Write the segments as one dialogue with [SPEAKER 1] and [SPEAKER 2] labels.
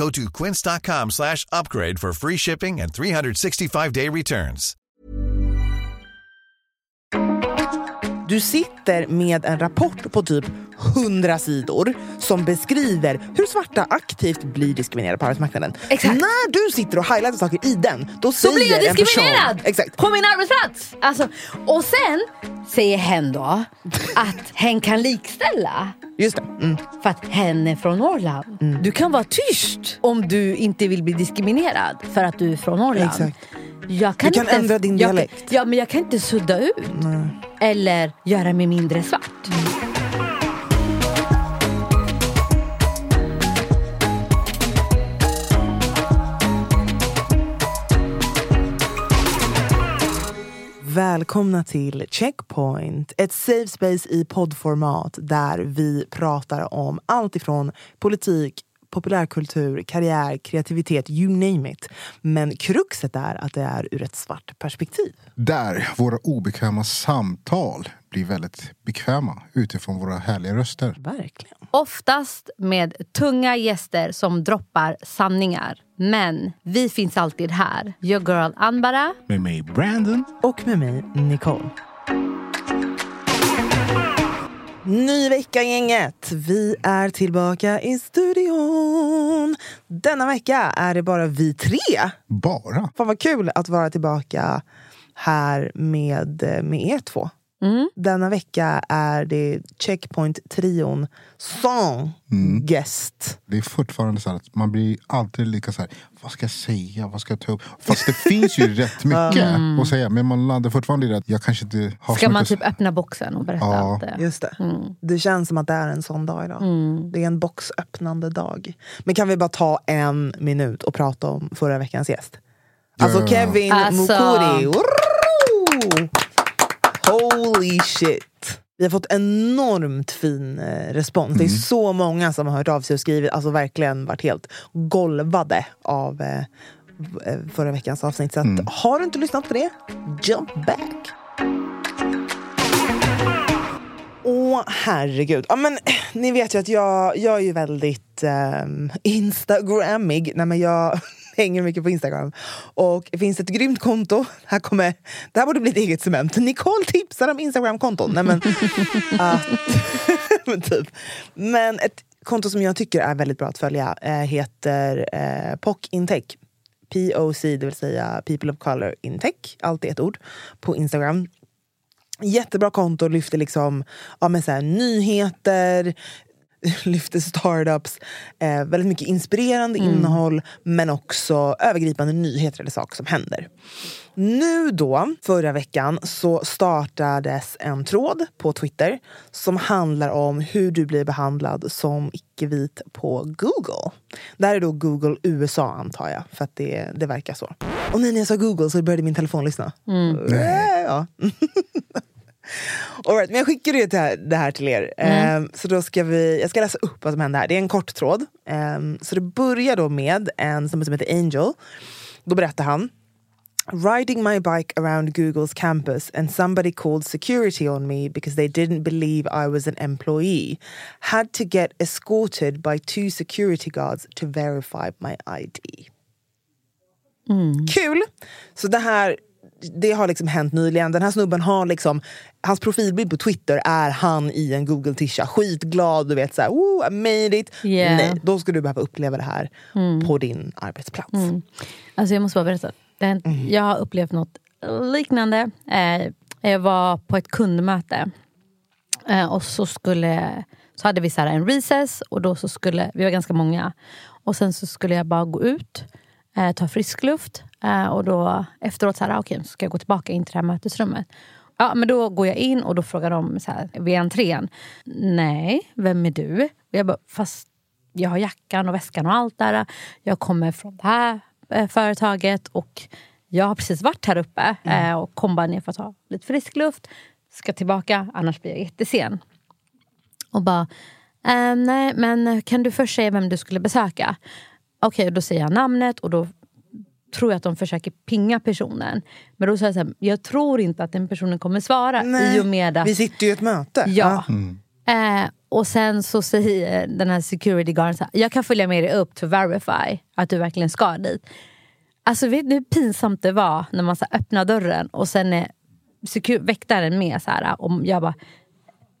[SPEAKER 1] Go to quince.com slash upgrade for free shipping and 365-day returns.
[SPEAKER 2] Du sitter med en rapport på typ 100 sidor som beskriver hur svarta aktivt blir diskriminerade på arbetsmarknaden.
[SPEAKER 3] Exakt.
[SPEAKER 2] När du sitter och highlightar saker i den, då
[SPEAKER 3] Då
[SPEAKER 2] säger
[SPEAKER 3] blir jag
[SPEAKER 2] person...
[SPEAKER 3] diskriminerad
[SPEAKER 2] Exakt.
[SPEAKER 3] på min arbetsplats! Alltså, och sen säger hen då att hen kan likställa.
[SPEAKER 2] Just det. Mm.
[SPEAKER 3] För att hen är från Norrland. Du kan vara tyst om du inte vill bli diskriminerad för att du är från Norrland.
[SPEAKER 2] Exakt.
[SPEAKER 3] Jag kan
[SPEAKER 2] Du kan
[SPEAKER 3] inte
[SPEAKER 2] ändra din
[SPEAKER 3] jag
[SPEAKER 2] dialekt.
[SPEAKER 3] Ja, men jag kan inte sudda ut. Eller göra mig mindre svart.
[SPEAKER 2] Välkomna till Checkpoint, ett safe space i poddformat där vi pratar om allt ifrån politik, populärkultur, karriär, kreativitet, you name it. Men kruxet är att det är ur ett svart perspektiv.
[SPEAKER 4] Där våra obekväma samtal blir väldigt bekväma utifrån våra härliga röster.
[SPEAKER 2] Verkligen.
[SPEAKER 3] Oftast med tunga gäster som droppar sanningar. Men vi finns alltid här. Your girl Anbara.
[SPEAKER 4] Med mig Brandon.
[SPEAKER 2] Och med mig, Nicole. Ny vecka gänget! Vi är tillbaka i studion. Denna vecka är det bara vi tre.
[SPEAKER 4] Bara.
[SPEAKER 2] Fan vad kul att vara tillbaka här med, med er två. Denna vecka är det Checkpoint-trion som guest.
[SPEAKER 4] Det är fortfarande så här att man blir alltid lika så här. Vad ska jag säga? Vad ska jag ta upp? Fast det finns ju rätt mycket att säga. Men man landar fortfarande i det att jag kanske inte har
[SPEAKER 3] Ska man typ öppna boxen och berätta
[SPEAKER 4] Ja.
[SPEAKER 3] allt det?
[SPEAKER 2] Just det. Det känns som att det är en sån dag idag. Det är en boxöppnande dag. Men kan vi bara ta en minut och prata om förra veckans gäst? Alltså. Kevin
[SPEAKER 3] Alltså.
[SPEAKER 2] Mukuri. Holy shit. Vi har fått enormt fin eh, respons. Det är så många som har hört av sig och skrivit, alltså verkligen varit helt golvade av eh, eh, förra veckans avsnitt. Så att, har du inte lyssnat på det, jump back. Åh herregud. Ja, men, eh, ni vet ju att jag, jag är ju väldigt um, instagrammig. Nej, men jag hänger mycket på Instagram. Och det finns ett grymt konto. Här kommer, det här borde bli ett eget cement. Nicole tipsar om Instagram-konton. Nej, men, att, men, typ. men ett konto som jag tycker är väldigt bra att följa eh, heter eh, POC Intech. POC, det vill säga People of Color Intech. Allt är ett ord. På Instagram. Jättebra konto, lyfter liksom ja, men så här, nyheter, lyfter startups, eh, väldigt mycket inspirerande innehåll men också övergripande nyheter eller saker som händer. Nu då, förra veckan, så startades en tråd på Twitter som handlar om hur du blir behandlad som icke-vit på Google. Det här är då Google USA antar jag, för att det, det verkar så. Och när jag sa Google så började min telefon lyssna.
[SPEAKER 4] Nej.
[SPEAKER 2] Ja. All right, men jag skickade ju det här, det här till er. Ehm, så då ska vi, jag ska läsa upp vad som hände här. Det är en kort tråd. Ehm, så det börjar då med en som heter Angel. Då berättar han Riding my bike around Google's campus, and somebody called security on me because they didn't believe I was an employee. Had to get escorted by two security guards to verify my ID. Kul! Så det här det har liksom hänt nyligen. Den här snubben har liksom, hans profilbild på Twitter är han i en Google-tisha. Skitglad, du vet såhär, oh, I made it.
[SPEAKER 3] Yeah.
[SPEAKER 2] Nej, då ska du behöva uppleva det här på din arbetsplats.
[SPEAKER 3] Alltså jag måste bara berätta. Det, Jag har upplevt något liknande. Eh, jag var på ett kundmöte. Eh, och så, skulle, så hade vi så här en recess och då så skulle, vi var ganska många. Och sen så skulle jag bara gå ut, eh, ta frisk luft. Eh, och då efteråt så här, okej, så ska jag gå tillbaka in till det här mötesrummet. Ja, men då går jag in och då frågar de så här, vid entrén. Nej, vem är du? Jag bara, fast jag har jackan och väskan och allt där. Jag kommer från det här eh, företaget och jag har precis varit här uppe eh, och kom bara ner för att ta lite frisk luft. Ska tillbaka, annars blir jag jättesen. Och bara, eh, nej men kan du först säga vem du skulle besöka? Okej, då säger jag namnet och då tror jag att de försöker pinga personen. Men då säger jag så här, jag tror inte att den personen kommer svara
[SPEAKER 2] Nej,
[SPEAKER 3] i och med att
[SPEAKER 2] Vi sitter ju i ett möte.
[SPEAKER 3] Ja. Eh, och sen så säger den här security guarden så här, jag kan följa med dig upp to verify att du verkligen ska dit. Alltså vet ni hur pinsamt det var när man så här, öppnar dörren och sen är väktaren med så här, och jag bara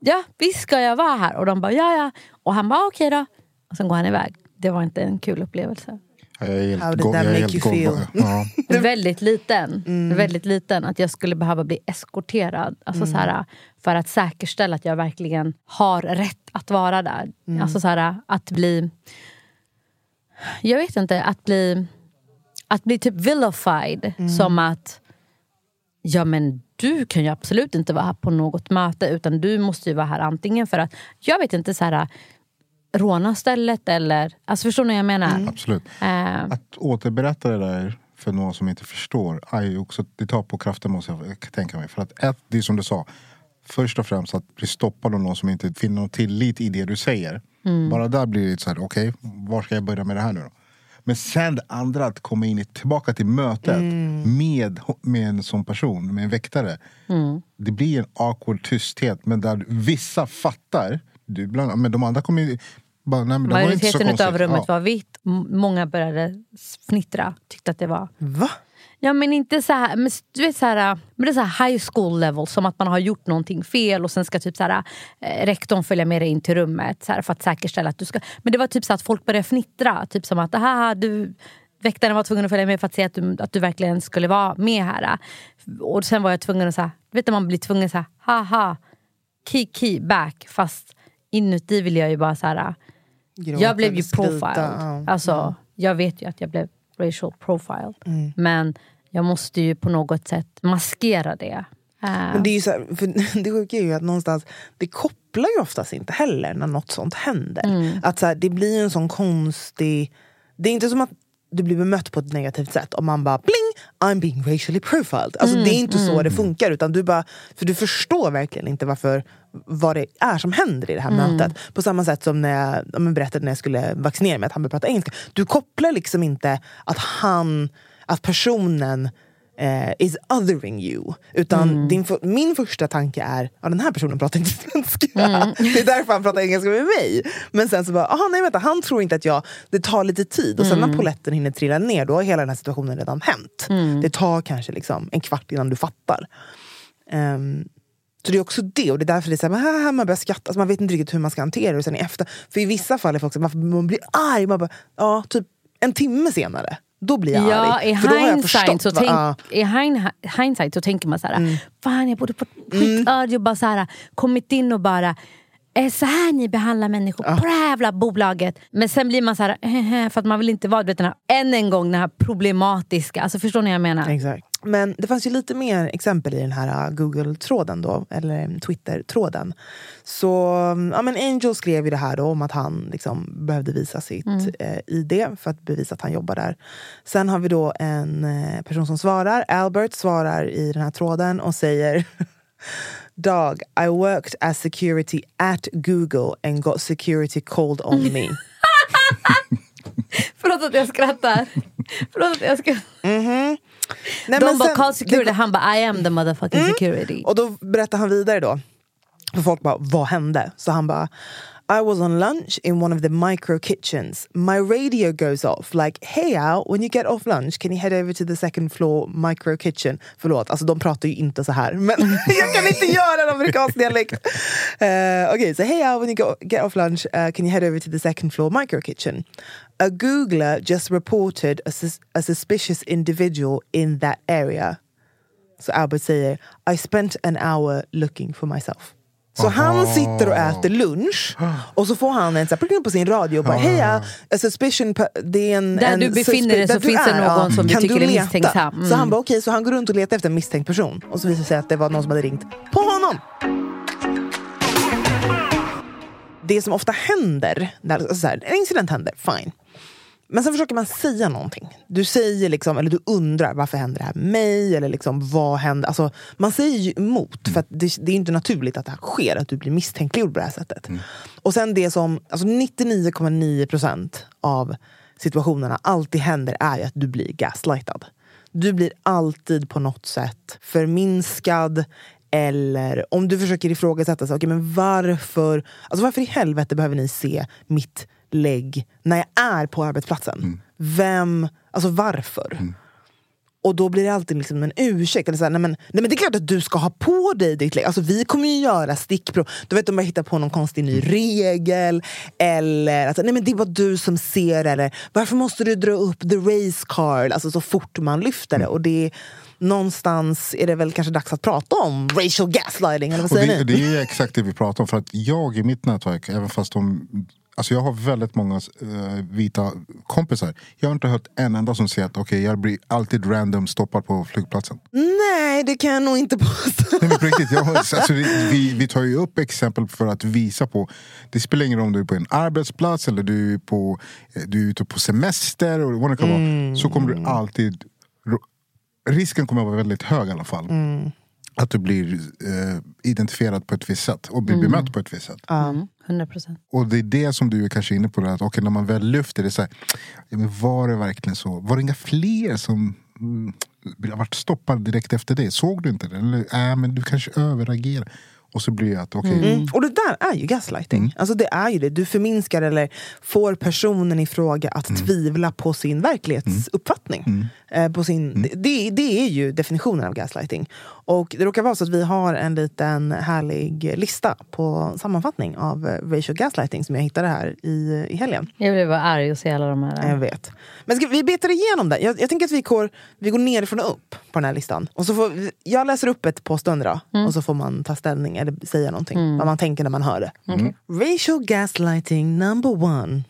[SPEAKER 3] Ja visst ska jag vara här och de bara ja ja och han bara okej då och sen går han iväg. Det var inte en kul upplevelse.
[SPEAKER 4] Jag är helt
[SPEAKER 2] How did
[SPEAKER 4] go-
[SPEAKER 2] that
[SPEAKER 4] jag är
[SPEAKER 2] make
[SPEAKER 4] helt
[SPEAKER 2] you
[SPEAKER 4] golvad.
[SPEAKER 2] feel?
[SPEAKER 4] Ja.
[SPEAKER 3] Väldigt liten. Väldigt liten. Att jag skulle behöva bli eskorterad. Alltså så här, för att säkerställa att jag verkligen har rätt att vara där. Alltså så här, att bli... Jag vet inte, att bli... Att bli typ vilified. Som att... Ja men du kan ju absolut inte vara här på något möte utan du måste ju vara här antingen för att, jag vet inte, så här råna stället eller... Alltså förstår ni vad jag menar?
[SPEAKER 4] Absolut.
[SPEAKER 3] Eh,
[SPEAKER 4] Att återberätta det där för någon som inte förstår, är ju också, det tar på kraften måste jag tänka mig. För att ett, det är som du sa, först och främst att bli stoppad av någon som inte finner någon tillit i det du säger. Bara där blir det så här, okej, var ska jag börja med det här nu då? Men sen det andra, att komma in i, tillbaka till mötet med, med en sån person, med en väktare. Det blir en awkward tysthet, men där vissa fattar. Du, bland, men de andra kommer ju bara, nej, men det var inte så
[SPEAKER 3] Majoriteten av rummet
[SPEAKER 4] Ja.
[SPEAKER 3] var vitt. Många började fnittra. Tyckte att det var...
[SPEAKER 2] Va?
[SPEAKER 3] Ja men inte så här, men du vet så här, men det är så här high school level. Som att man har gjort någonting fel och sen ska typ så här, eh, rektorn följa med dig in till rummet så här, för att säkerställa att du ska... Men det var typ så att folk började fnittra. Typ som att aha, du, väktaren var tvungen att följa med för att se att du, att du verkligen skulle vara med här. Och sen var jag tvungen att säga, vet du man blir tvungen att säga haha, key back. Fast inuti vill jag ju bara så här
[SPEAKER 2] Gråta
[SPEAKER 3] jag blev ju profiled.
[SPEAKER 2] ja.
[SPEAKER 3] Alltså, Jag vet ju att jag blev racial profiled.
[SPEAKER 2] Mm.
[SPEAKER 3] Men jag måste ju på något sätt maskera det.
[SPEAKER 2] Men det är ju så här, för det sjuka är ju att någonstans, det kopplar ju oftast inte heller när något sånt händer.
[SPEAKER 3] Mm.
[SPEAKER 2] Att så här, det blir en sån konstig... Det är inte som att du blir bemött på ett negativt sätt om man bara bling, I'm being racially profiled. Alltså
[SPEAKER 3] Mm,
[SPEAKER 2] det är inte så det funkar. Utan du bara, för du förstår verkligen inte varför, vad det är som händer i det här
[SPEAKER 3] Mm.
[SPEAKER 2] mötet. På samma sätt som när jag, jag berättade när jag skulle vaccinera mig att han började prata engelska. Du kopplar liksom inte att han, att personen eh, is othering you. Utan
[SPEAKER 3] Mm.
[SPEAKER 2] din, min första tanke är ja den här personen pratar inte svenska.
[SPEAKER 3] Mm.
[SPEAKER 2] Det är därför han pratar engelska med mig. Men sen så bara, aha, nej vänta, han tror inte att jag... Det tar lite tid och sen
[SPEAKER 3] Mm.
[SPEAKER 2] när polletten hinner trilla ner då har hela den här situationen redan hänt.
[SPEAKER 3] Mm.
[SPEAKER 2] Det tar kanske liksom en kvart innan du fattar. Ehm, så det är också det, och det är därför det är så här, man, man börjar skratta, alltså man vet inte riktigt hur man ska hantera det. Och sen efter, för i vissa fall är folk så här, man, man blir arg, man bara, ja, typ en timme senare. Då blir jag
[SPEAKER 3] Ja,
[SPEAKER 2] arg.
[SPEAKER 3] i
[SPEAKER 2] För jag
[SPEAKER 3] hindsight, så
[SPEAKER 2] vad-
[SPEAKER 3] tänk,
[SPEAKER 2] ja.
[SPEAKER 3] i hin- hindsight så tänker man så här,
[SPEAKER 2] Mm.
[SPEAKER 3] fan jag borde på skitarg och bara så här, kommit in och bara är så här ni behandlar människor på det här jävla bolaget. Men sen blir man så här, för att man vill inte vara du vet, den här, än en gång den här problematiska. Alltså förstår ni vad jag menar?
[SPEAKER 2] Exakt. Men det fanns ju lite mer exempel i den här uh, Google-tråden då, eller Twitter-tråden. Så um, ja, men Angel skrev ju det här då om att han liksom behövde visa sitt eh, ID för att bevisa att han jobbar där. Sen har vi då en eh, person som svarar. Albert svarar i den här tråden och säger Dog, I worked as security at Google and got security called on me.
[SPEAKER 3] Förlåt att jag skrattar. Förlåt att jag skrattar.
[SPEAKER 2] Nej,
[SPEAKER 3] De bara call security,
[SPEAKER 2] det-
[SPEAKER 3] han bara I am the motherfucking security.
[SPEAKER 2] Och då berättar han vidare då. För folk bara, vad hände? Så han bara, I was on lunch in one of the micro kitchens. My radio goes off like, hey Al, when you get off lunch can you head over to the second floor micro kitchen? Förlåt, alltså de pratar ju inte så här. Men jag kan inte göra en amerikansk dialekt. Uh, okay, so hey Al, when you go, get off lunch uh, can you head over to the second floor micro kitchen? A Googler just reported a, sus- a suspicious individual in that area. Så Albert säger I spent an hour looking for myself. Så han sitter och äter lunch och så får han en så här, på sin radio och bara heja, a suspicion, det är en,
[SPEAKER 3] Där
[SPEAKER 2] en
[SPEAKER 3] du befinner dig så
[SPEAKER 2] du
[SPEAKER 3] finns det
[SPEAKER 2] är,
[SPEAKER 3] någon som du tycker är
[SPEAKER 2] leta?
[SPEAKER 3] misstänksam? Mm.
[SPEAKER 2] Så han bara okej, så han går runt och letar efter en misstänkt person och så visar det sig att det var någon som hade ringt på honom. Det som ofta händer, när, alltså så här, en incident händer, fine. Men sen försöker man säga någonting. Du säger liksom, eller du undrar varför händer det här med mig? Eller liksom, vad händer? Alltså, man säger ju emot, för att det, det är inte naturligt att det här sker, att du blir misstänkliggjord på det här sättet. Och sen det som, alltså 99,9 procent av situationerna alltid händer är ju att du blir gaslightad. Du blir alltid på något sätt förminskad eller om du försöker ifrågasätta, så, okay, men varför, alltså varför i helvete behöver ni se mitt lägg när jag är på arbetsplatsen? Vem, alltså varför? Och då blir det alltid liksom en ursäkt. Eller så här, nej, men, nej men det är klart att du ska ha på dig ditt lägg. Alltså, vi kommer ju göra stickprov. Du vet, de har hittat på någon konstig ny regel. Eller att nej, men det var du som ser. Eller varför måste du dra upp the race card? Alltså så fort man lyfter det. Och det någonstans är det väl kanske dags att prata om racial gaslighting. Eller vad
[SPEAKER 4] Och
[SPEAKER 2] säger
[SPEAKER 4] det,
[SPEAKER 2] ni?
[SPEAKER 4] det är exakt det vi pratar om. För att jag i mitt nätverk, även fast de... Alltså jag har väldigt många eh, vita kompisar. Jag har inte hört en enda som säger att okej, jag blir alltid random stoppad på flygplatsen.
[SPEAKER 2] Nej, det kan jag nog inte påstå.
[SPEAKER 4] Nej, men riktigt, jag har, alltså, vi, vi tar ju upp exempel för att visa på Det spelar ingen roll om du är på en arbetsplats eller du är, på, eh, du är ute på semester. Och vad det kan vara, så kommer du alltid Risken kommer att vara väldigt hög i alla fall. Att du blir eh, identifierad på ett visst sätt och blir bemött på ett visst sätt.
[SPEAKER 3] Mm, 100%.
[SPEAKER 4] Och det är det som du är kanske inne på. Att, okay, när man väl lyfter det, så här, ja, men var det verkligen så? Var det inga fler som mm, har varit stoppade direkt efter det? Såg du inte det? Eller äh, men du kanske överreagerar. Och så blir det att okej,
[SPEAKER 2] Mm. Och det där är ju gaslighting. Alltså det är ju det. Du förminskar eller får personen i fråga att tvivla på sin verklighetsuppfattning. Eh, på sin, det, det, det är ju definitionen av gaslighting. Och det råkar vara så att vi har en liten härlig lista på sammanfattning av eh, racial gaslighting som jag hittade här i, i helgen.
[SPEAKER 3] Jag blev bara arg att se alla de här.
[SPEAKER 2] Jag vet. Men ska, vi betar igenom det. Jag, jag tänker att vi går, vi går nerifrån och upp på den här listan. Och så får, jag läser upp ett påstående då, och så får man ta ställning eller säga någonting. Vad man tänker när man hör det. Racial gaslighting number one.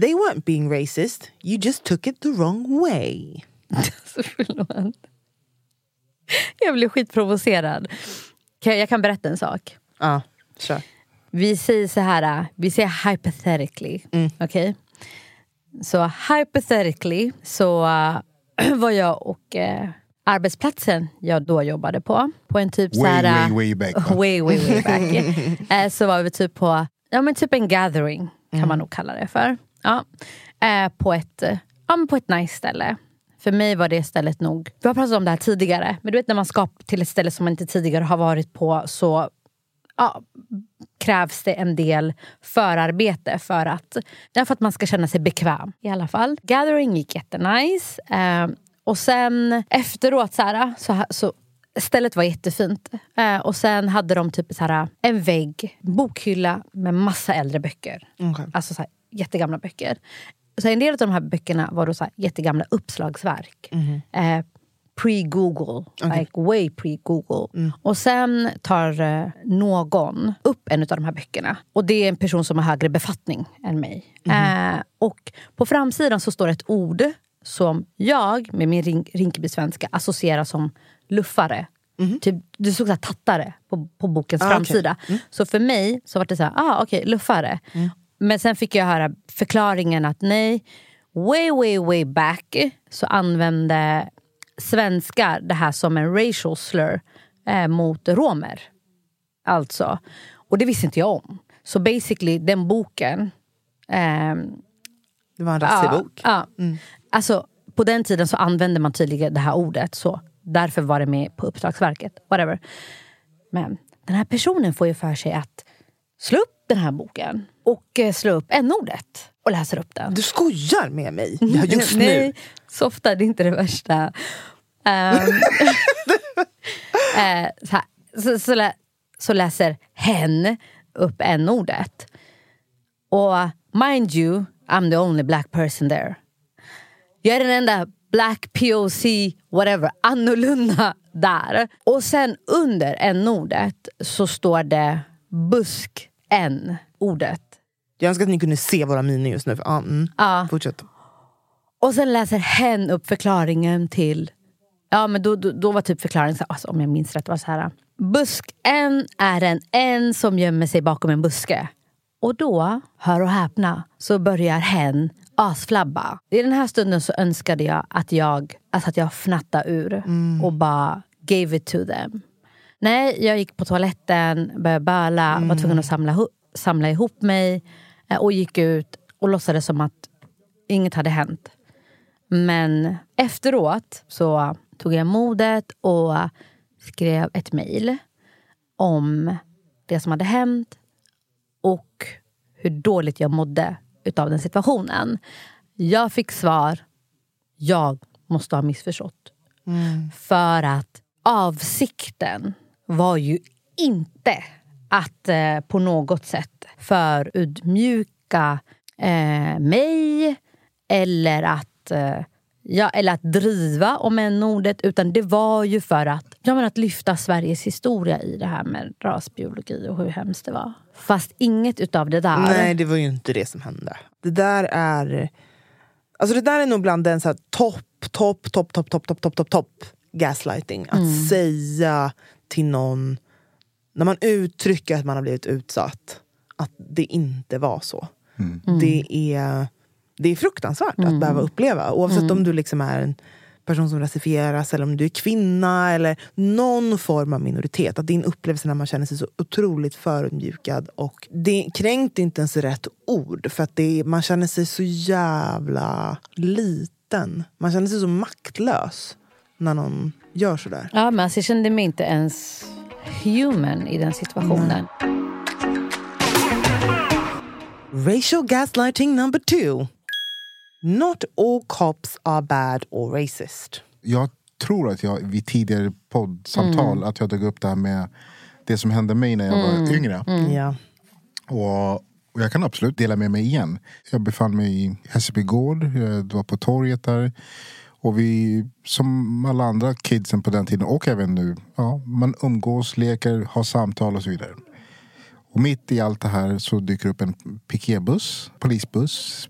[SPEAKER 2] They weren't being racist, you just took it the wrong way.
[SPEAKER 3] Så förlåt. Jag blir skitprovocerad. Jag kan berätta en sak.
[SPEAKER 2] Ja, kör.
[SPEAKER 3] Vi säger så här, vi säger hypothetically. Okej? Så hypothetically så var jag och äh, arbetsplatsen jag då jobbade på, på en typ så
[SPEAKER 4] way,
[SPEAKER 3] här...
[SPEAKER 4] way, way back.
[SPEAKER 3] way, way, way back. Eh, så var vi typ på ja, men typ en gathering, kan man nog kalla det för. Ja. Eh, på, ett, eh, ja, men på ett nice ställe. För mig var det stället nog... Vi har pratat om det här tidigare, men du vet när man ska till ett ställe som man inte tidigare har varit på så ja, krävs det en del förarbete för att, för att man ska känna sig bekväm. i alla fall. Gathering gick jättenice. Eh, och sen efteråt så, här, så, så Stället var jättefint. Eh, och sen hade de typ så här, en vägg, bokhylla med massa äldre böcker.
[SPEAKER 2] Okej.
[SPEAKER 3] Alltså så här, jättegamla böcker. Så en del av de här böckerna var då så här, jättegamla uppslagsverk. Eh, Pre-Google, like way pre-Google. Och sen tar eh, någon upp en av de här böckerna. Och det är en person som har högre befattning än mig. Eh, och på framsidan så står ett ord som jag med min rin- Rinkeby-svenska associerar som luffare. Typ, det stod så här tattare på, på bokens
[SPEAKER 2] Ah,
[SPEAKER 3] framsida. Så för mig så var det så här, ah, okej, luffare. Men sen fick jag höra förklaringen att nej, way, way, way back så använde svenskar det här som en racial slur eh, mot romer. Alltså. Och det visste inte jag om. Så basically, den boken... ehm,
[SPEAKER 2] Det var en rassig
[SPEAKER 3] ja,
[SPEAKER 2] bok.
[SPEAKER 3] Ja. Alltså, på den tiden så använde man tydligen det här ordet. så Därför var det med på Uppslagsverket. Whatever. Men den här personen får ju för sig att slå upp den här boken och eh, slå upp n-ordet och läser upp den.
[SPEAKER 2] Du skojar med mig? Ja, just nu.
[SPEAKER 3] Nej, så ofta är det inte det värsta. Eh, så, här, så, så, lä, så läser hen upp n-ordet. Och mind you, I'm the only black person there. Jag är den enda black POC, whatever, annorlunda där. Och sen under n-ordet så står det busk n-ordet.
[SPEAKER 2] Jag önskar att ni kunde se våra miner just nu. För, ah, mm.
[SPEAKER 3] Ja.
[SPEAKER 2] Fortsätt.
[SPEAKER 3] Och sen läser hen upp förklaringen till... Ja, men då, då, då var typ förklaringen, så, alltså, om jag minns rätt, var så här. Busk-en är en en som gömmer sig bakom en buske. Och då, hör och häpna, så börjar hen asflabba. I den här stunden så önskade jag att jag, alltså att jag fnattade ur och bara gave it to them. Nej, jag gick på toaletten, började böla, var tvungen att samla, hu- samla ihop mig och gick ut och låtsades som att inget hade hänt. Men efteråt så tog jag modet och skrev ett mejl om det som hade hänt och hur dåligt jag mådde utav den situationen. Jag fick svar, jag måste ha missförstått. För att avsikten var ju inte att eh, på något sätt förödmjuka eh, mig eller att, eh, ja, eller att driva om en ordet utan det var ju för att, ja, men att lyfta Sveriges historia i det här med rasbiologi och hur hemskt det var. Fast inget utav det där
[SPEAKER 2] Nej, det var ju inte det som hände. Det där är... Alltså det där är nog bland den så här topp, topp, topp, topp, topp, topp, topp, topp, topp gaslighting. Att säga till någon, när man uttrycker att man har blivit utsatt, att det inte var så. Det, är, det är fruktansvärt att behöva uppleva. Oavsett om du liksom är en person som rasifieras eller om du är kvinna eller någon form av minoritet. Att din upplevelse när man känner sig så otroligt förödmjukad och det kränkt är inte ens rätt ord för att det är, man känner sig så jävla liten. Man känner sig så maktlös när någon gör sådär.
[SPEAKER 3] Ja, men alltså, jag kände mig inte ens human i den situationen.
[SPEAKER 2] Racial gaslighting number two. Not all cops are bad or racist.
[SPEAKER 4] Jag tror att jag vid tidigare poddsamtal att jag tog upp det här med det som hände mig när jag var yngre.
[SPEAKER 2] Ja.
[SPEAKER 4] Och, och jag kan absolut dela med mig igen. Jag befann mig i Hässelby gård, jag var på torget där. Och vi, som alla andra kidsen på den tiden och även nu, ja, man umgås, leker, har samtal och så vidare. Och mitt i allt det här så dyker upp en piketbuss, polisbuss.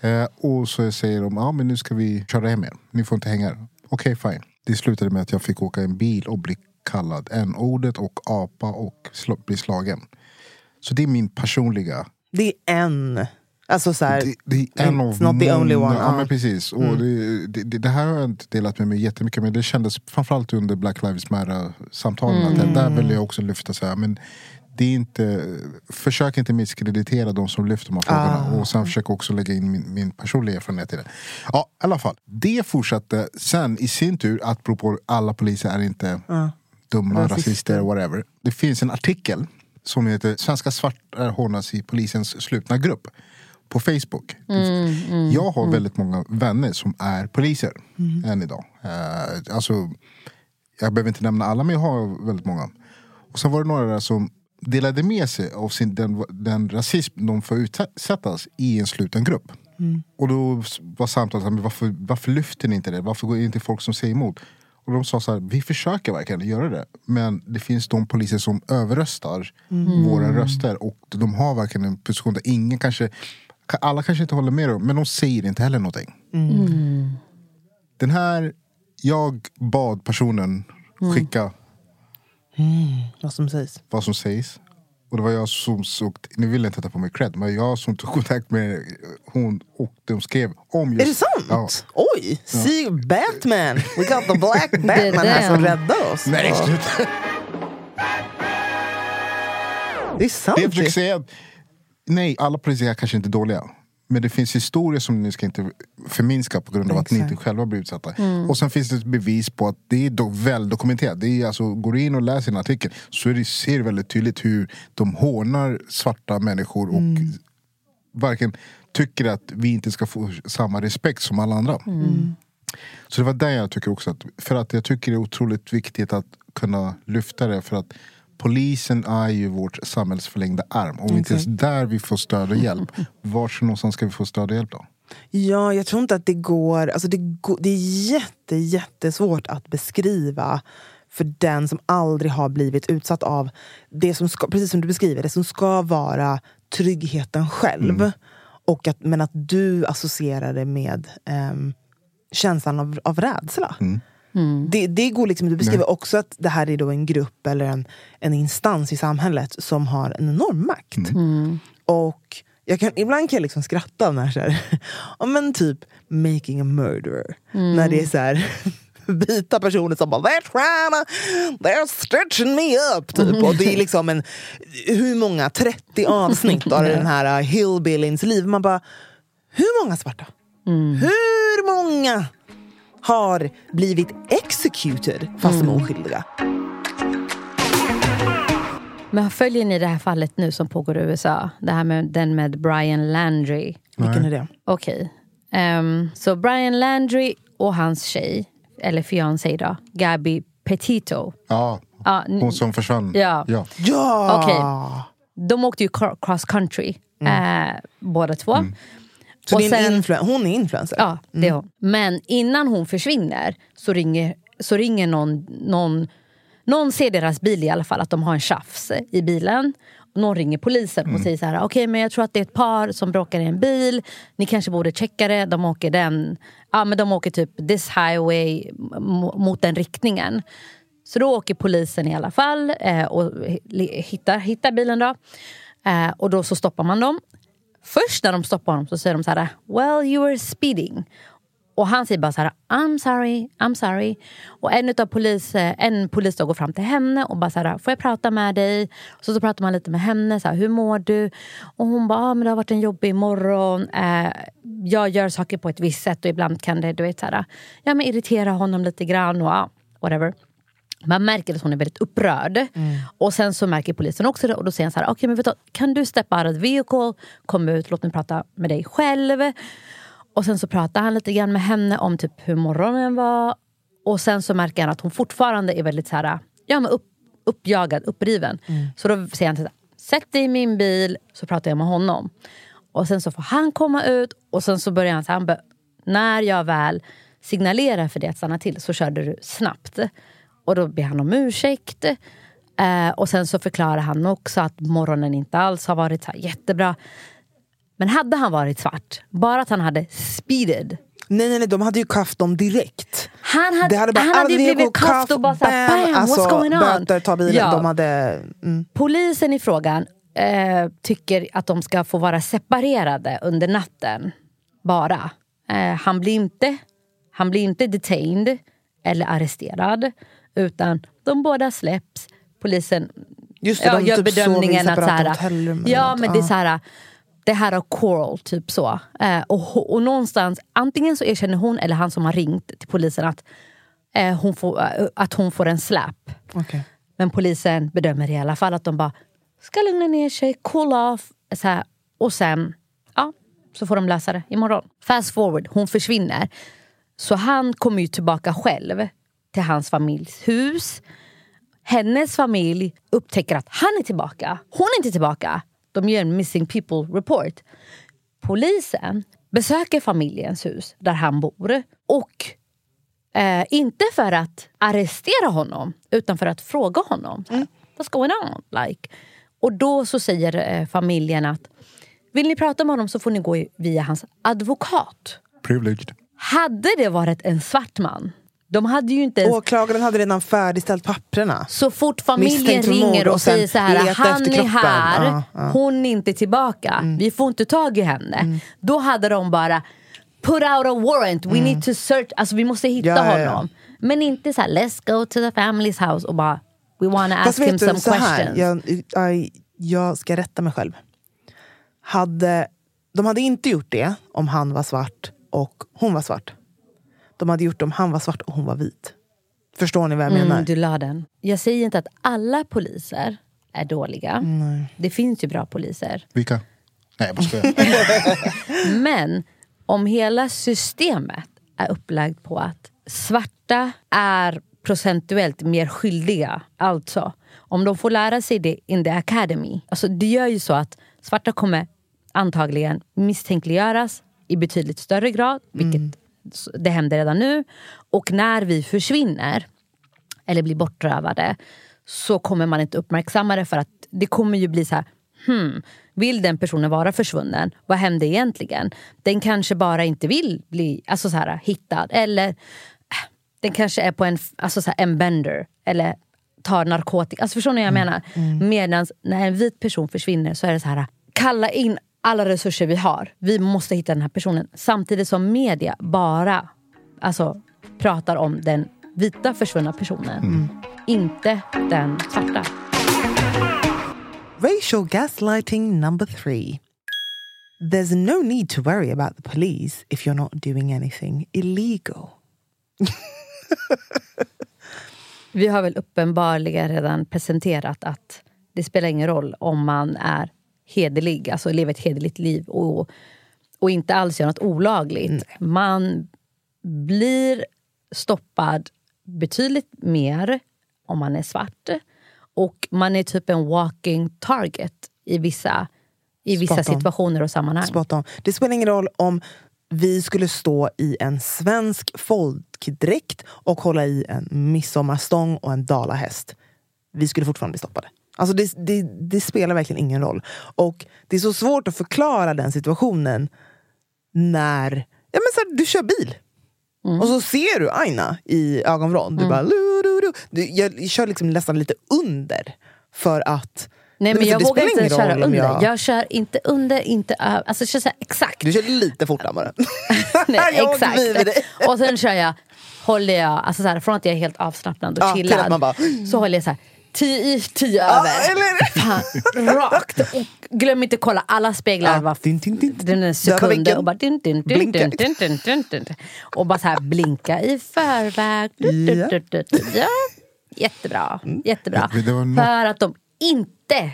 [SPEAKER 4] Eh, och så säger de, ja men nu ska vi köra hem er. Ni får inte hänga här. Okej, fine. Det slutade med att jag fick åka en bil och bli kallad n-ordet och apa och sl- bli slagen. Så det är min personliga
[SPEAKER 2] Det är en. Alltså så här,
[SPEAKER 4] det, det är en av
[SPEAKER 2] not the only one.
[SPEAKER 4] Ja, men precis. Och det, det, det, här har jag inte delat med mig jättemycket men det kändes framförallt under Black Lives Matter-samtalen. att det- Där vill jag också lyfta så här, men det är inte, försök inte misskreditera de som lyfter de här frågorna.
[SPEAKER 2] Ah.
[SPEAKER 4] Och sen försök också lägga in min, min personliga erfarenhet i det. Ja, i alla fall. Det fortsatte sen i sin tur, att på alla poliser är inte dumma,
[SPEAKER 2] Rasister.
[SPEAKER 4] rasister, whatever. Det finns en artikel som heter Svenska svarta hånas i polisens slutna grupp på Facebook. jag har väldigt många vänner som är poliser än idag. Eh, alltså, jag behöver inte nämna alla men jag har väldigt många. Och sen var det några där som delade med sig av sin, den, den rasism de får utsättas i en sluten grupp. Och då var samtalet, så här, men varför, varför lyfter ni inte det? Varför går det inte folk som säger emot? Och de sa så här, vi försöker verkligen göra det. Men det finns de poliser som överröstar våra röster. Och de har verkligen en position där ingen kanske, alla kanske inte håller med dem, men de säger inte heller någonting. Den här, jag bad personen skicka
[SPEAKER 2] vad som sägs.
[SPEAKER 4] vad som sägs. Och det var jag som såg, nu vill jag inte ta på mig cred, men jag som tog kontakt med hon och de skrev om just...
[SPEAKER 2] Är det sant?
[SPEAKER 4] Ja.
[SPEAKER 2] Oj! See Batman! We got the black Batman här som räddar oss.
[SPEAKER 4] Nej,
[SPEAKER 2] Ja.
[SPEAKER 4] sluta!
[SPEAKER 2] Det är sant.
[SPEAKER 4] Det jag försöker säga, nej, alla poliser är kanske inte dåliga. Men det finns historier som ni ska inte förminska på grund av att ni inte själva blir utsatta. Och sen finns det ett bevis på att det är do- väl dokumenterat. Det är alltså, går du in och läser en artikel så det, ser du väldigt tydligt hur de hånar svarta människor och varken tycker att vi inte ska få samma respekt som alla andra. Så det var där jag tycker också att, för att jag tycker det är otroligt viktigt att kunna lyfta det för att polisen är ju vårt samhälls förlängda arm. Om inte ens där vi får stöd och hjälp, var någonstans ska vi få stöd och hjälp då?
[SPEAKER 2] Ja, jag tror inte att det går... Alltså det, det är jätte, jättesvårt att beskriva för den som aldrig har blivit utsatt av det som ska, precis som du beskriver, det som ska vara tryggheten själv. Och att, men att du associerar det med ehm, känslan av, av rädsla. Det, det går liksom, du beskriver också att det här är då en grupp eller en, en instans i samhället som har en enorm makt. Och jag kan, ibland kan jag liksom skratta när så här, men typ making a murderer. När det är så här vita personer som bara they're trying to, they're stitching me up. Typ. Och det är liksom en, hur många, 30 avsnitt av den här uh, hillbillyns liv. Man bara, hur många svarta? Hur många har blivit executed fast de är oskyldiga?
[SPEAKER 3] Men följer ni det här fallet nu som pågår i USA? Det här med den med Brian Landry.
[SPEAKER 2] Vilken är det?
[SPEAKER 3] Okej. Ehm, så Brian Landry och hans tjej, eller fiancé då, Gabby Petito.
[SPEAKER 4] Ja,
[SPEAKER 3] n-
[SPEAKER 4] hon som försvann.
[SPEAKER 3] Ja.
[SPEAKER 4] ja.
[SPEAKER 2] Ja!
[SPEAKER 3] Okej. De åkte ju cro- cross country, eh, båda två.
[SPEAKER 2] Så
[SPEAKER 3] Och sen-
[SPEAKER 2] hon är influencer?
[SPEAKER 3] Ja, det är hon. Men innan hon försvinner så ringer, så ringer någon, någon, någon ser deras bil i alla fall, att de har en tjafs i bilen. Någon ringer polisen och säger så här, okej men jag tror att det är ett par som bråkar i en bil, ni kanske borde checka det, de åker den, ja men de åker typ this highway mot den riktningen. Så då åker polisen i alla fall eh, och hi- hittar, hittar bilen då. Eh, och då så stoppar man dem. Först när de stoppar honom så säger de så här, well you were speeding. Och han säger bara så här, I'm sorry, I'm sorry. Och en utav polis, eh, en polis då går fram till henne och bara så här, får jag prata med dig? Så, så pratar man lite med henne, så här, hur mår du? Och hon bara, ah, men det har varit en jobbig morgon. Eh, jag gör saker på ett visst sätt och ibland kan det du vet, så här, ja, men irritera honom lite grann och ah, whatever. Man märker att hon är väldigt upprörd. Och sen så märker polisen också det och då säger han så här, okay, men vet du, kan du steppa out of the vehicle, kom ut, låt mig prata med dig själv. Och sen så pratar han lite grann med henne om typ hur morgonen var. Och sen så märker han att hon fortfarande är väldigt så här, ja, men upp, uppjagad, uppriven. Så då säger han till sätt dig i min bil så pratar jag med honom. Och sen så får han komma ut och sen så börjar han så här, han när jag väl signalerar för dig att stanna till så körde du snabbt. Och då ber han om ursäkt. Eh, och sen så förklarar han också att morgonen inte alls har varit så jättebra. Men hade han varit svart, bara att han hade speeded.
[SPEAKER 2] Nej, nej, nej, de hade ju kaffat dem direkt.
[SPEAKER 3] Han hade,
[SPEAKER 2] Det hade bara,
[SPEAKER 3] han hade ju
[SPEAKER 2] "Ah,
[SPEAKER 3] blivit kast och bara såhär,
[SPEAKER 2] bam!"
[SPEAKER 3] bam,
[SPEAKER 2] alltså,
[SPEAKER 3] what's going on?
[SPEAKER 2] Böter, ta bilen.
[SPEAKER 3] Ja.
[SPEAKER 2] De hade... Mm.
[SPEAKER 3] Polisen i frågan eh, tycker att de ska få vara separerade under natten. Bara. Eh, han, blir inte, han blir inte detained eller arresterad. Utan de båda släpps. Polisen
[SPEAKER 2] Just det,
[SPEAKER 3] ja,
[SPEAKER 2] de
[SPEAKER 3] gör
[SPEAKER 2] typ
[SPEAKER 3] bedömningen att så här, Ja men det är så här det här har Coral, typ så. Eh, och, och någonstans, antingen så erkänner hon eller han som har ringt till polisen att, eh, hon, får, eh, att hon får en slap.
[SPEAKER 2] Okej.
[SPEAKER 3] Men polisen bedömer i alla fall att de bara ska lugna ner sig, cool off. Så här, och sen ja, så får de lösa det imorgon. Fast forward, hon försvinner. Så han kommer ju tillbaka själv till hans familjs hus. Hennes familj upptäcker att han är tillbaka. Hon är inte tillbaka. De gör en missing people report. Polisen besöker familjens hus där han bor. Och Eh, inte för att arrestera honom, utan för att fråga honom. Här, What's going on? Like. Och då så säger eh, familjen att vill ni prata med honom så får ni gå via hans advokat.
[SPEAKER 4] Privileged.
[SPEAKER 3] Hade det varit en svart man, de hade ju inte ens...
[SPEAKER 2] Åklagaren hade redan färdigställt papperna.
[SPEAKER 3] Så fort familjen ringer och, säger så här, han är
[SPEAKER 2] kroppen."
[SPEAKER 3] här,
[SPEAKER 2] Ja, ja.
[SPEAKER 3] hon är inte tillbaka, vi får inte tag i henne. Då hade de bara, put out a warrant, we need to search, alltså vi måste hitta
[SPEAKER 2] Ja,
[SPEAKER 3] honom. Men inte så här, let's go to the family's house och bara, we wanna ask
[SPEAKER 2] Fast
[SPEAKER 3] him
[SPEAKER 2] vet du,
[SPEAKER 3] some
[SPEAKER 2] så här,
[SPEAKER 3] questions.
[SPEAKER 2] jag, jag, jag ska rätta mig själv. Hade de hade inte gjort det om han var svart och hon var svart. De hade gjort om han var svart och hon var vit. Förstår ni vad jag menar?
[SPEAKER 3] Mm, du la den. Jag säger inte att alla poliser är dåliga. Det finns ju bra poliser.
[SPEAKER 4] Vilka? Nej, jag.
[SPEAKER 3] Men om hela systemet är upplagt på att svarta är procentuellt mer skyldiga, alltså om de får lära sig det in the academy, alltså det gör ju så att svarta kommer antagligen misstänkliggöras i betydligt större grad, vilket det händer redan nu. Och när vi försvinner, eller blir bortrövade, så kommer man inte uppmärksamma det för att det kommer ju bli så här, hmm, vill den personen vara försvunnen? Vad hände egentligen? Den kanske bara inte vill bli alltså så här, hittad. Eller äh, den kanske är på en, alltså så här, en bender. Eller tar narkotika. Alltså förstår ni vad jag menar? Medan när en vit person försvinner så är det så här, kalla in alla resurser vi har. Vi måste hitta den här personen. Samtidigt som media bara alltså, pratar om den vita försvunna personen. Inte den svarta.
[SPEAKER 2] Racial gaslighting number three. There's no need to worry about the police if you're not doing anything illegal.
[SPEAKER 3] Vi har väl uppenbarligen redan presenterat att det spelar ingen roll om man är hederlig, alltså lever ett hederligt liv och, och inte alls gör något olagligt. Man blir stoppad betydligt mer om man är svart. Och man är typ en walking target i vissa, i vissa
[SPEAKER 2] on.
[SPEAKER 3] situationer och sammanhang.
[SPEAKER 2] Spot on. Det spelar ingen roll om vi skulle stå i en svensk folkdräkt och hålla i en midsommarstång och en dalahäst. Vi skulle fortfarande bli stoppade. Alltså det, det, det spelar verkligen ingen roll. Och det är så svårt att förklara den situationen när ja, men så här, du kör bil.
[SPEAKER 3] Mm.
[SPEAKER 2] Och så ser du Aina i ögonvrån. Du bara... Lu, lu, lu. Du, jag kör liksom nästan lite under. För att...
[SPEAKER 3] Nej men
[SPEAKER 2] för
[SPEAKER 3] jag vågar inte köra under.
[SPEAKER 2] Jag...
[SPEAKER 3] Jag... kör inte under, inte över. Alltså kör så här, exakt.
[SPEAKER 2] Du kör lite fortare bara.
[SPEAKER 3] Nej, exakt. Och sen kör jag, håller jag, alltså så här, från att jag är helt avslappnad och
[SPEAKER 2] Ja,
[SPEAKER 3] chillad.
[SPEAKER 2] bara-
[SPEAKER 3] Så håller jag så här, tio i, tio
[SPEAKER 2] Ja,
[SPEAKER 3] över.
[SPEAKER 2] eller-
[SPEAKER 3] Fan, rakt. Och glöm inte kolla alla speglar
[SPEAKER 2] Ja,
[SPEAKER 3] var
[SPEAKER 2] din, din, din.
[SPEAKER 3] den sekunder
[SPEAKER 2] vinkeln.
[SPEAKER 3] och bara din, din, din, din, din, din, din, din. Och bara så här blinka i förväg. Du, du, du, du, du. Ja. Jättebra. Jättebra.
[SPEAKER 4] Det var något-
[SPEAKER 3] För att de inte,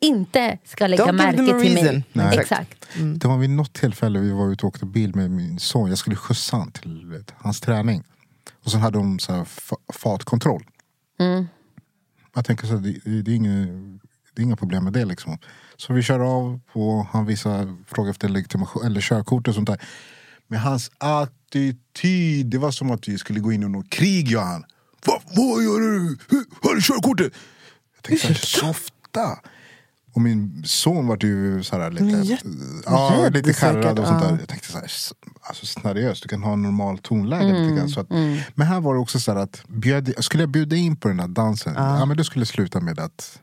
[SPEAKER 3] inte ska lägga
[SPEAKER 2] Don't
[SPEAKER 3] märke
[SPEAKER 2] a
[SPEAKER 3] till
[SPEAKER 2] reason.
[SPEAKER 3] mig.
[SPEAKER 4] Nej.
[SPEAKER 3] Exakt.
[SPEAKER 4] Det var vid något tillfälle vi var ute och åkte bil med min son. Jag skulle skjutsa han till vet, hans träning. Och sen hade de så här, fa- fartkontroll. Jag tänker så det, det, är inga, det är inga problem med det liksom. Så vi kör av och han visar, frågar efter legitimation eller körkort och sånt där. Men hans attityd, det var som att vi skulle gå in i något krig han. Va, vad gör du? Har du körkortet? Jag tänkte såhär, softa. Och min son var ju så här lite, ja, lite skärrad och sånt
[SPEAKER 2] ja.
[SPEAKER 4] där. Jag tänkte så här, alltså seriöst, du kan ha en normal tonläge lite grann. Så att, Men här var det också så här att, bjöd, skulle jag bjuda in på den här dansen, ja. men det skulle sluta med att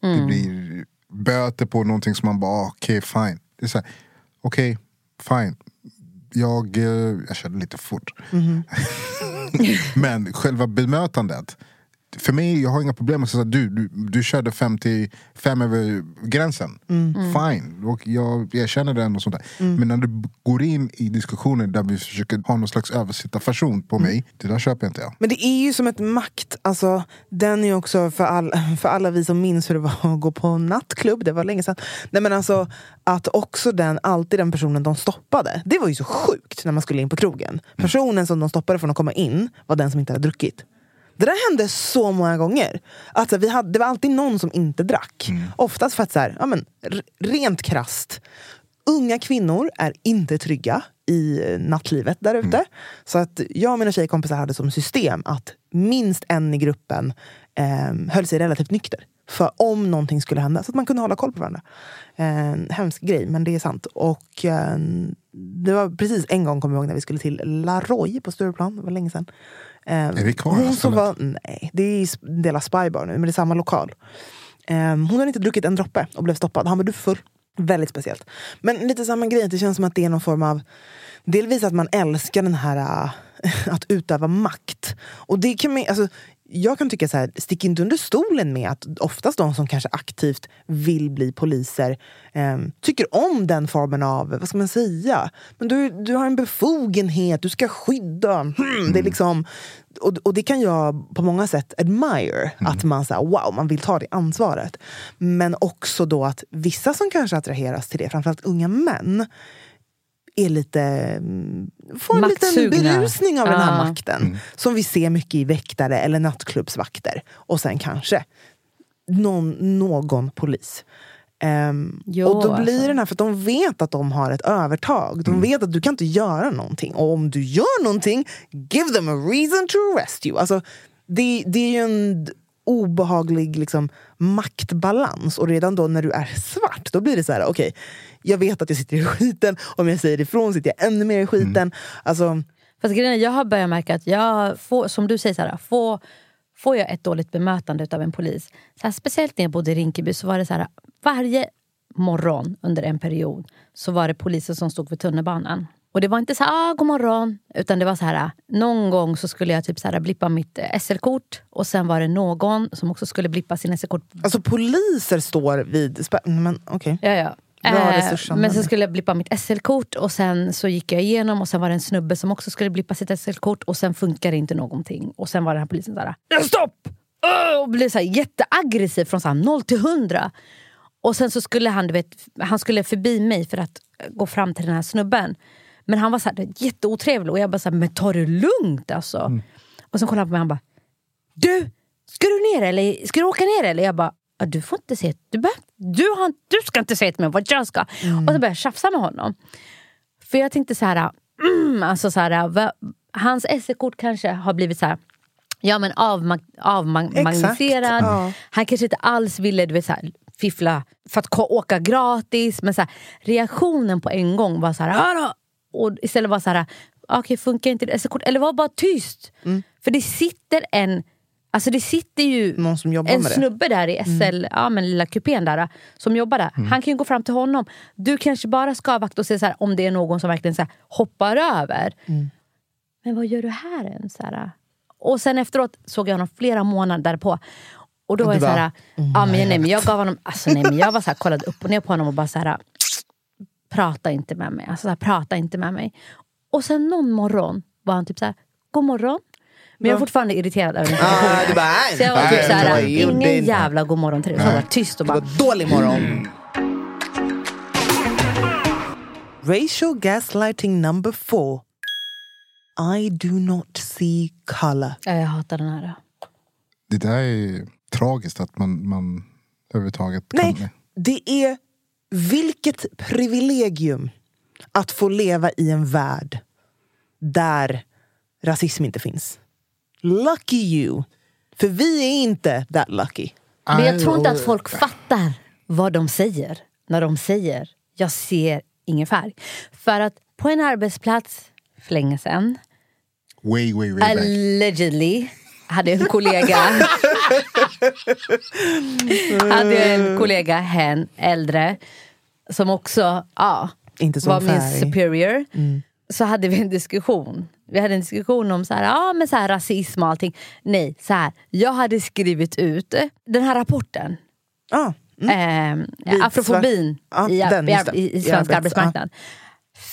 [SPEAKER 4] det blir böter på någonting som man bara, okej fine. Det är så här, okej, fine. Jag, eh, jag körde lite fort. Men själva bemötandet. För mig, jag har inga problem med att säga du, du, du körde 55 över gränsen. Fine, och jag erkänner den och sånt där. Men när du går in i diskussioner där vi försöker ha någon slags översittarfason på mig. Det där köper inte jag.
[SPEAKER 2] Men det är ju som ett makt. Alltså, den är också för, all, för alla vi som minns hur det var att gå på nattklubb. Det var länge sedan. Nej, men alltså, att också den, alltid den personen de stoppade. Det var ju så sjukt när man skulle in på krogen. Personen som de stoppade från att komma in var den som inte hade druckit. Det där hände så många gånger. Alltså, vi hade, det var alltid någon som inte drack. Oftast för att, så här, ja, men, rent krast Unga kvinnor är inte trygga i nattlivet där ute. Så att jag och mina tjejkompisar hade som system att minst en i gruppen eh, höll sig relativt nykter. För om någonting skulle hända, så att man kunde hålla koll på varandra. Eh, hemsk grej, men det är sant. Och eh, det var precis en gång, kommer jag ihåg, när vi skulle till La Roy på Stureplan. Det var länge sedan. Eh,
[SPEAKER 4] Är det kvar,
[SPEAKER 2] hon som var, nej, det är en del av Spybar nu, men det är samma lokal. Ehm, hon hade inte druckit en droppe och blev stoppad. Han var du full. Väldigt speciellt. Men lite samma grej, det känns som att det är någon form av... Delvis att man älskar den här äh, att utöva makt. Och det kan man, alltså, jag kan tycka så här, stick inte under stolen med att oftast de som kanske aktivt vill bli poliser eh, tycker om den formen av, vad ska man säga, men du, du har en befogenhet, du ska skydda. Hmm, det är liksom, och, och det kan jag på många sätt admire, att man så här, wow, man vill ta det ansvaret. Men också då att vissa som kanske attraheras till det, framförallt unga män, är lite, mm, får en liten berusning av den här
[SPEAKER 3] Ja.
[SPEAKER 2] makten. Som vi ser mycket i väktare eller nattklubbsvakter. Och sen kanske någon, någon polis. Ehm,
[SPEAKER 3] Jo,
[SPEAKER 2] och då blir
[SPEAKER 3] alltså.
[SPEAKER 2] den här, för att de vet att de har ett övertag. De vet att du kan inte göra någonting. Och om du gör någonting, give them a reason to arrest you. Alltså, det, det är ju en obehaglig liksom, maktbalans. Och redan då när du är svart, då blir det så här, okej, jag vet att jag sitter i skiten. Om jag säger ifrån sitter jag ännu mer i skiten. Alltså,
[SPEAKER 3] Fast grejen jag har börjat märka att jag får, som du säger, så här, får, får jag ett dåligt bemötande av en polis. Så här, speciellt när jag bodde i Rinkeby så var det så här, varje morgon under en period så var det polisen som stod vid tunnelbanan. Och det var inte så här, ah, god morgon, utan det var så här, någon gång så skulle jag typ så här, blippa mitt SL-kort och sen var det någon som också skulle blippa sin SL-kort.
[SPEAKER 2] alltså poliser står vid... spä- Men okej.
[SPEAKER 3] Ja, ja. Eh, men sen skulle jag blippa mitt SL-kort och sen så gick jag igenom och sen var det en snubbe som också skulle blippa sitt SL-kort och sen funkar det inte någonting. Och sen var den här polisen såhär, "Ja, stopp! Åh!" Och blev så här jätteaggressiv från så här 0 till 100. Och sen så skulle han, du vet, han skulle förbi mig för att gå fram till den här snubben. Men han var så här, jätteotrevlig och jag bara så här, men ta det lugnt alltså. Och sen kollade han på mig och han bara, du! Ska du ner eller ska du åka ner eller? Jag bara, "Ja, du får inte se, du, bör, du, har, du ska inte säga till mig vad jag ska. Och så började jag tjafsa med honom. För jag tänkte så här, mm, alltså så här va, hans SE-kort kanske har blivit så här Ja men avmag,
[SPEAKER 2] ja.
[SPEAKER 3] Han kanske inte alls ville du vet, så här, fiffla för att åka gratis. Men så här, reaktionen på en gång var så här, "Hallå!" och istället var så här, okej funkar inte det SE-kort? Eller var bara tyst.
[SPEAKER 2] Mm.
[SPEAKER 3] För det sitter en Alltså det sitter ju
[SPEAKER 2] Någon som jobbar
[SPEAKER 3] en
[SPEAKER 2] med det. Mm.
[SPEAKER 3] snubbe där i SL, ja men lilla kupén där, som jobbar där. Han kan ju gå fram till honom. Du kanske bara ska avvakta och se så här, om det är någon som verkligen så här, hoppar över.
[SPEAKER 2] Mm.
[SPEAKER 3] Men vad gör du här här, och sen efteråt såg jag honom flera månader därpå. Och då var jag så här,
[SPEAKER 2] bara,
[SPEAKER 3] ja, men, nej, men jag gav honom, alltså, nej, men jag var så här, kollade upp och ner på honom och bara så här, prata inte med mig. Alltså, så här, prata inte med mig. Och sen någon morgon var han typ så här, god morgon. Men jag är fortfarande irriterad över den
[SPEAKER 2] Ah,
[SPEAKER 3] situationen.
[SPEAKER 2] du bara,
[SPEAKER 3] Så jag var typ såhär, ingen jävla god morgon till dig. Så jag var tyst och
[SPEAKER 2] Det
[SPEAKER 3] bara,
[SPEAKER 2] var dålig morgon. Racial gaslighting number four. I do not see color.
[SPEAKER 3] ja, jag hatar den här.
[SPEAKER 4] Det där är tragiskt att man, man överhuvudtaget kan...
[SPEAKER 2] Nej, det är vilket privilegium att få leva i en värld där rasism inte finns. Lucky you. För vi är inte that lucky.
[SPEAKER 3] Men jag tror inte att folk fattar vad de säger när de säger jag ser ingen färg. För att på en arbetsplats för länge sedan,
[SPEAKER 4] Way, way, way back.
[SPEAKER 3] allegedly, hade en kollega hade en kollega, hen, äldre, som också ja, var min
[SPEAKER 2] färg. Mm.
[SPEAKER 3] superior. Så hade vi en diskussion. Vi hade en diskussion om så här, ja, men så här, rasism och allting. Nej, så här, jag hade skrivit ut den här rapporten.
[SPEAKER 2] Ah, mm.
[SPEAKER 3] Eh,
[SPEAKER 2] Vid
[SPEAKER 3] afrofobin
[SPEAKER 2] svart-
[SPEAKER 3] i,
[SPEAKER 2] den,
[SPEAKER 3] i, i, i svensk
[SPEAKER 2] arbets-
[SPEAKER 3] arbetsmarknad.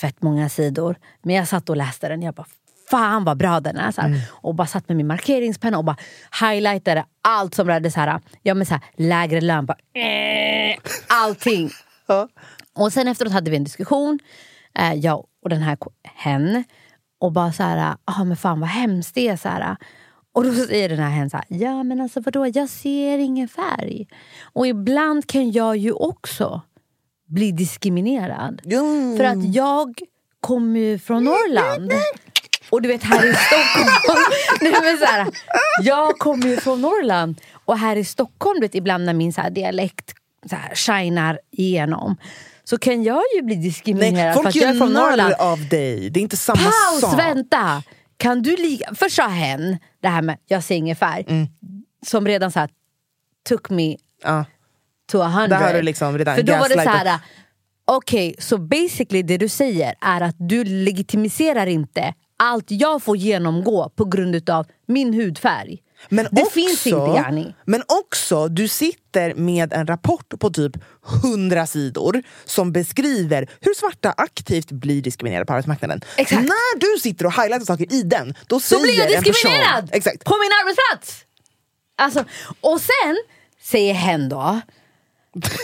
[SPEAKER 3] Fett många sidor. Men jag satt och läste den. Jag bara, fan vad bra den är. Så här.
[SPEAKER 2] Mm.
[SPEAKER 3] Och bara satt med min markeringspenna och bara highlightade allt som rörde så här, ja, men så här, lägre lön. Bara, eh, allting.
[SPEAKER 2] Ja.
[SPEAKER 3] Och sen efteråt hade vi en diskussion, eh, jag och den här hen. Och bara så här, ah, men fan vad hemskt det är. Så här. Och då säger den här hen så här, ja men alltså vadå, jag ser ingen färg. Och ibland kan jag ju också bli diskriminerad.
[SPEAKER 2] Mm.
[SPEAKER 3] För att jag kommer ju från Norrland. Och du vet här i Stockholm, nej, men så här, jag kommer ju från Norrland. Och här i Stockholm, du vet, ibland när min så här, dialekt så här, shinar igenom. Så kan jag ju bli diskriminerad
[SPEAKER 2] Nej,
[SPEAKER 3] för
[SPEAKER 2] folk
[SPEAKER 3] att jag är från Norrland.
[SPEAKER 2] narr av dig. Det är inte samma
[SPEAKER 3] Paus,
[SPEAKER 2] sak.
[SPEAKER 3] vänta! Kan du lika... Först sa hen, det här med jag ser ingen färg,
[SPEAKER 2] Mm.
[SPEAKER 3] som redan så här, took me
[SPEAKER 2] Ja.
[SPEAKER 3] to a hundred.
[SPEAKER 2] Där har du liksom redan
[SPEAKER 3] För då var det så här, okej, så basically det du säger är att du legitimiserar inte allt jag får genomgå på grund av min hudfärg.
[SPEAKER 2] Men
[SPEAKER 3] Det
[SPEAKER 2] också,
[SPEAKER 3] finns inte, Yani.
[SPEAKER 2] Men också, du sitter med en rapport på typ 100 sidor som beskriver hur svarta aktivt blir diskriminerade på arbetsmarknaden.
[SPEAKER 3] Exakt.
[SPEAKER 2] När du sitter och highlightar saker i den, då
[SPEAKER 3] Då
[SPEAKER 2] säger
[SPEAKER 3] blir jag
[SPEAKER 2] en person...
[SPEAKER 3] diskriminerad
[SPEAKER 2] Exakt.
[SPEAKER 3] på min arbetsplats! Alltså, och sen säger hen då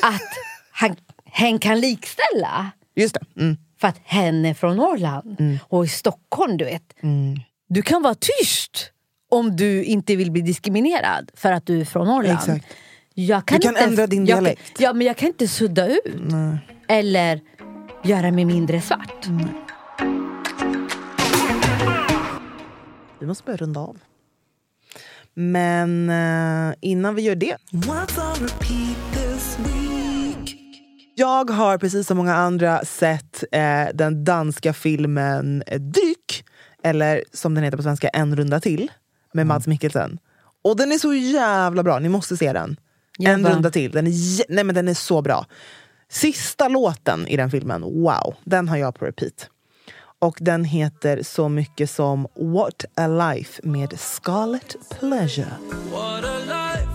[SPEAKER 3] att han, hen kan likställa
[SPEAKER 2] Just det. Mm.
[SPEAKER 3] för att hen är från Norrland och i Stockholm, du vet. Du kan vara tyst om du inte vill bli diskriminerad för att du är från Norrland.
[SPEAKER 2] Exakt.
[SPEAKER 3] Jag kan
[SPEAKER 2] Du kan
[SPEAKER 3] inte,
[SPEAKER 2] ändra din
[SPEAKER 3] jag,
[SPEAKER 2] dialekt.
[SPEAKER 3] Ja, men jag kan inte sudda ut. Eller göra mig mindre svart.
[SPEAKER 2] Vi måste börja runda av. Men eh, innan vi gör det... Jag har precis som många andra sett eh, den danska filmen Dryck, eller som den heter på svenska, En runda till, med Mads Mikkelsen. Och den är så jävla bra, ni måste se den. En runda till, den är, jä- nej, men den är så bra. Sista låten i den filmen, wow, den har jag på repeat. Och den heter så mycket som What a Life med Scarlet Pleasure.
[SPEAKER 5] What a life,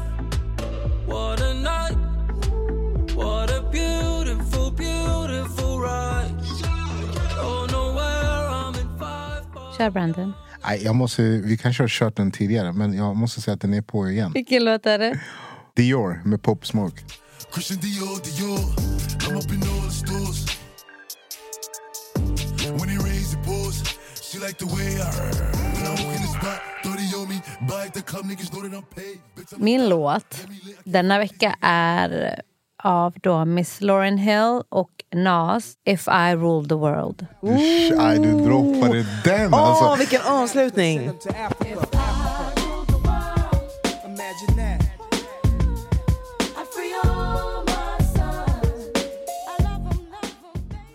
[SPEAKER 5] what a night, what a beautiful, beautiful ride. Don't know where I'm in five.
[SPEAKER 3] Kör Brandon.
[SPEAKER 4] Nej, jag måste, vi kanske har kört den tidigare, men jag måste säga att den är på igen.
[SPEAKER 3] Vilken låt är det?
[SPEAKER 4] Dior med Pop Smoke.
[SPEAKER 6] Christian Dior, Dior. I'm up in all the stores. When he raise the paws, she like the way I When I walk in the spot, 30 on me. Buy at the club, niggas know that I'm paid. Bitch, I'm
[SPEAKER 3] Min låt denna vecka är av då Miss Lauryn Hill och Nas, If I Rule the World.
[SPEAKER 4] Usch, aj, du droppade den
[SPEAKER 2] Åh,
[SPEAKER 4] alltså.
[SPEAKER 2] vilken avslutning!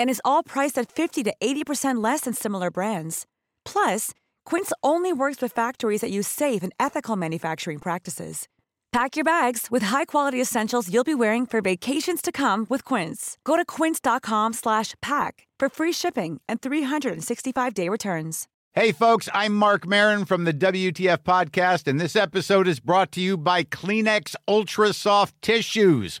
[SPEAKER 7] And is all priced at 50 to 80% less than similar brands. Plus, Quince only works with factories that use safe and ethical manufacturing practices. Pack your bags with high-quality essentials you'll be wearing for vacations to come with Quince. Go to quince.com slash pack for free shipping and 365-day returns.
[SPEAKER 8] Hey, folks, I'm Mark Marin from the WTF Podcast, and this episode is brought to you by Kleenex Ultra Soft Tissues,